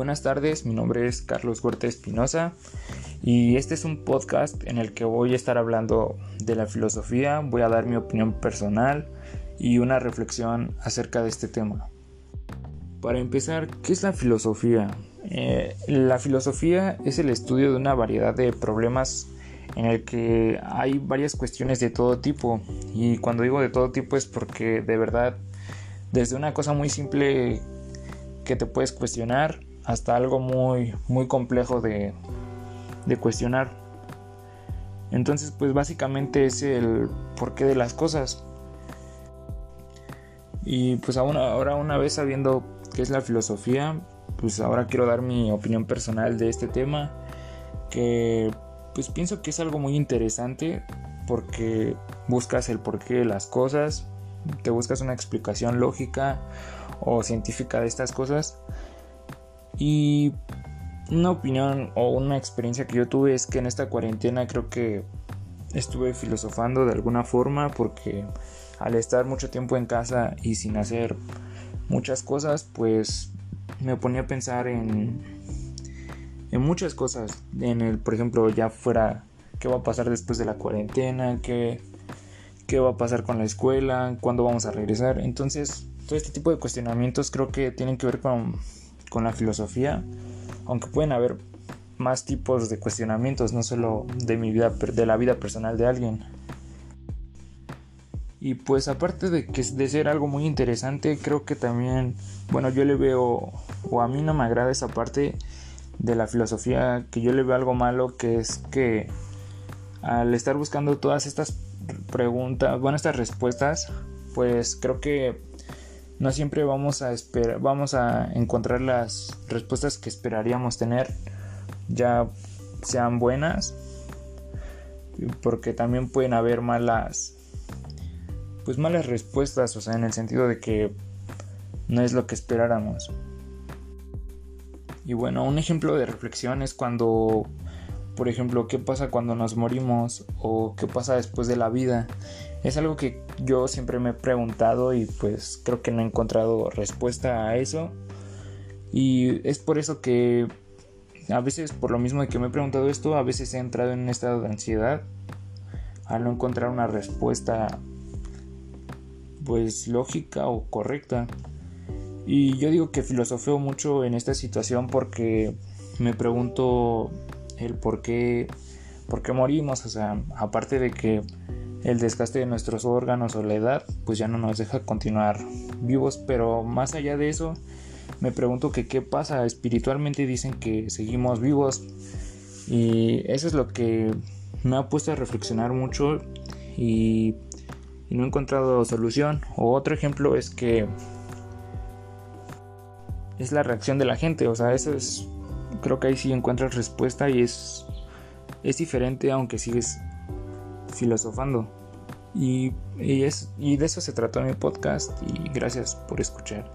Buenas tardes, mi nombre es Carlos Huerta Espinosa y este es un podcast en el que voy a estar hablando de la filosofía, voy a dar mi opinión personal y una reflexión acerca de este tema. Para empezar, ¿qué es la filosofía? Eh, la filosofía es el estudio de una variedad de problemas en el que hay varias cuestiones de todo tipo y cuando digo de todo tipo es porque de verdad desde una cosa muy simple que te puedes cuestionar hasta algo muy, muy complejo de, de cuestionar. Entonces, pues básicamente es el porqué de las cosas. Y pues ahora una vez sabiendo qué es la filosofía, pues ahora quiero dar mi opinión personal de este tema, que pues pienso que es algo muy interesante porque buscas el porqué de las cosas, te buscas una explicación lógica o científica de estas cosas y una opinión o una experiencia que yo tuve es que en esta cuarentena creo que estuve filosofando de alguna forma porque al estar mucho tiempo en casa y sin hacer muchas cosas, pues me ponía a pensar en, en muchas cosas. En el, por ejemplo, ya fuera qué va a pasar después de la cuarentena, qué, qué va a pasar con la escuela, cuándo vamos a regresar. Entonces, todo este tipo de cuestionamientos creo que tienen que ver con con la filosofía, aunque pueden haber más tipos de cuestionamientos, no solo de mi vida, de la vida personal de alguien. Y pues aparte de que de ser algo muy interesante, creo que también, bueno, yo le veo o a mí no me agrada esa parte de la filosofía que yo le veo algo malo que es que al estar buscando todas estas preguntas, bueno, estas respuestas, pues creo que no siempre vamos a esperar, vamos a encontrar las respuestas que esperaríamos tener, ya sean buenas, porque también pueden haber malas, pues malas respuestas, o sea, en el sentido de que no es lo que esperáramos. Y bueno, un ejemplo de reflexión es cuando, por ejemplo, qué pasa cuando nos morimos o qué pasa después de la vida. Es algo que yo siempre me he preguntado y pues creo que no he encontrado respuesta a eso. Y es por eso que a veces, por lo mismo de que me he preguntado esto, a veces he entrado en un estado de ansiedad al no encontrar una respuesta pues lógica o correcta. Y yo digo que filosofeo mucho en esta situación porque me pregunto el por qué, por qué morimos, o sea, aparte de que el desgaste de nuestros órganos o la edad pues ya no nos deja continuar vivos pero más allá de eso me pregunto que qué pasa. Espiritualmente dicen que seguimos vivos y eso es lo que me ha puesto a reflexionar mucho y, y no he encontrado solución. O otro ejemplo es que es la reacción de la gente o sea eso es creo que ahí sí encuentras respuesta y es es diferente aunque sigues filosofando. Y, y, es, y de eso se trató mi podcast y gracias por escuchar.